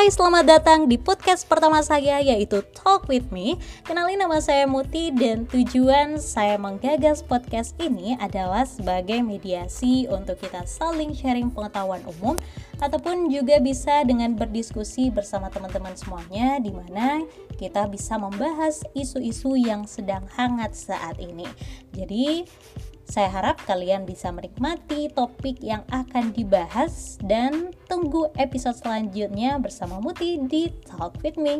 Hai, selamat datang di podcast pertama saya yaitu Talk With Me. Kenalin nama saya Muti dan tujuan saya menggagas podcast ini adalah sebagai mediasi untuk kita saling sharing pengetahuan umum Ataupun juga bisa dengan berdiskusi bersama teman-teman semuanya di mana kita bisa membahas isu-isu yang sedang hangat saat ini. Jadi saya harap kalian bisa menikmati topik yang akan dibahas dan tunggu episode selanjutnya bersama Muti di Talk With Me.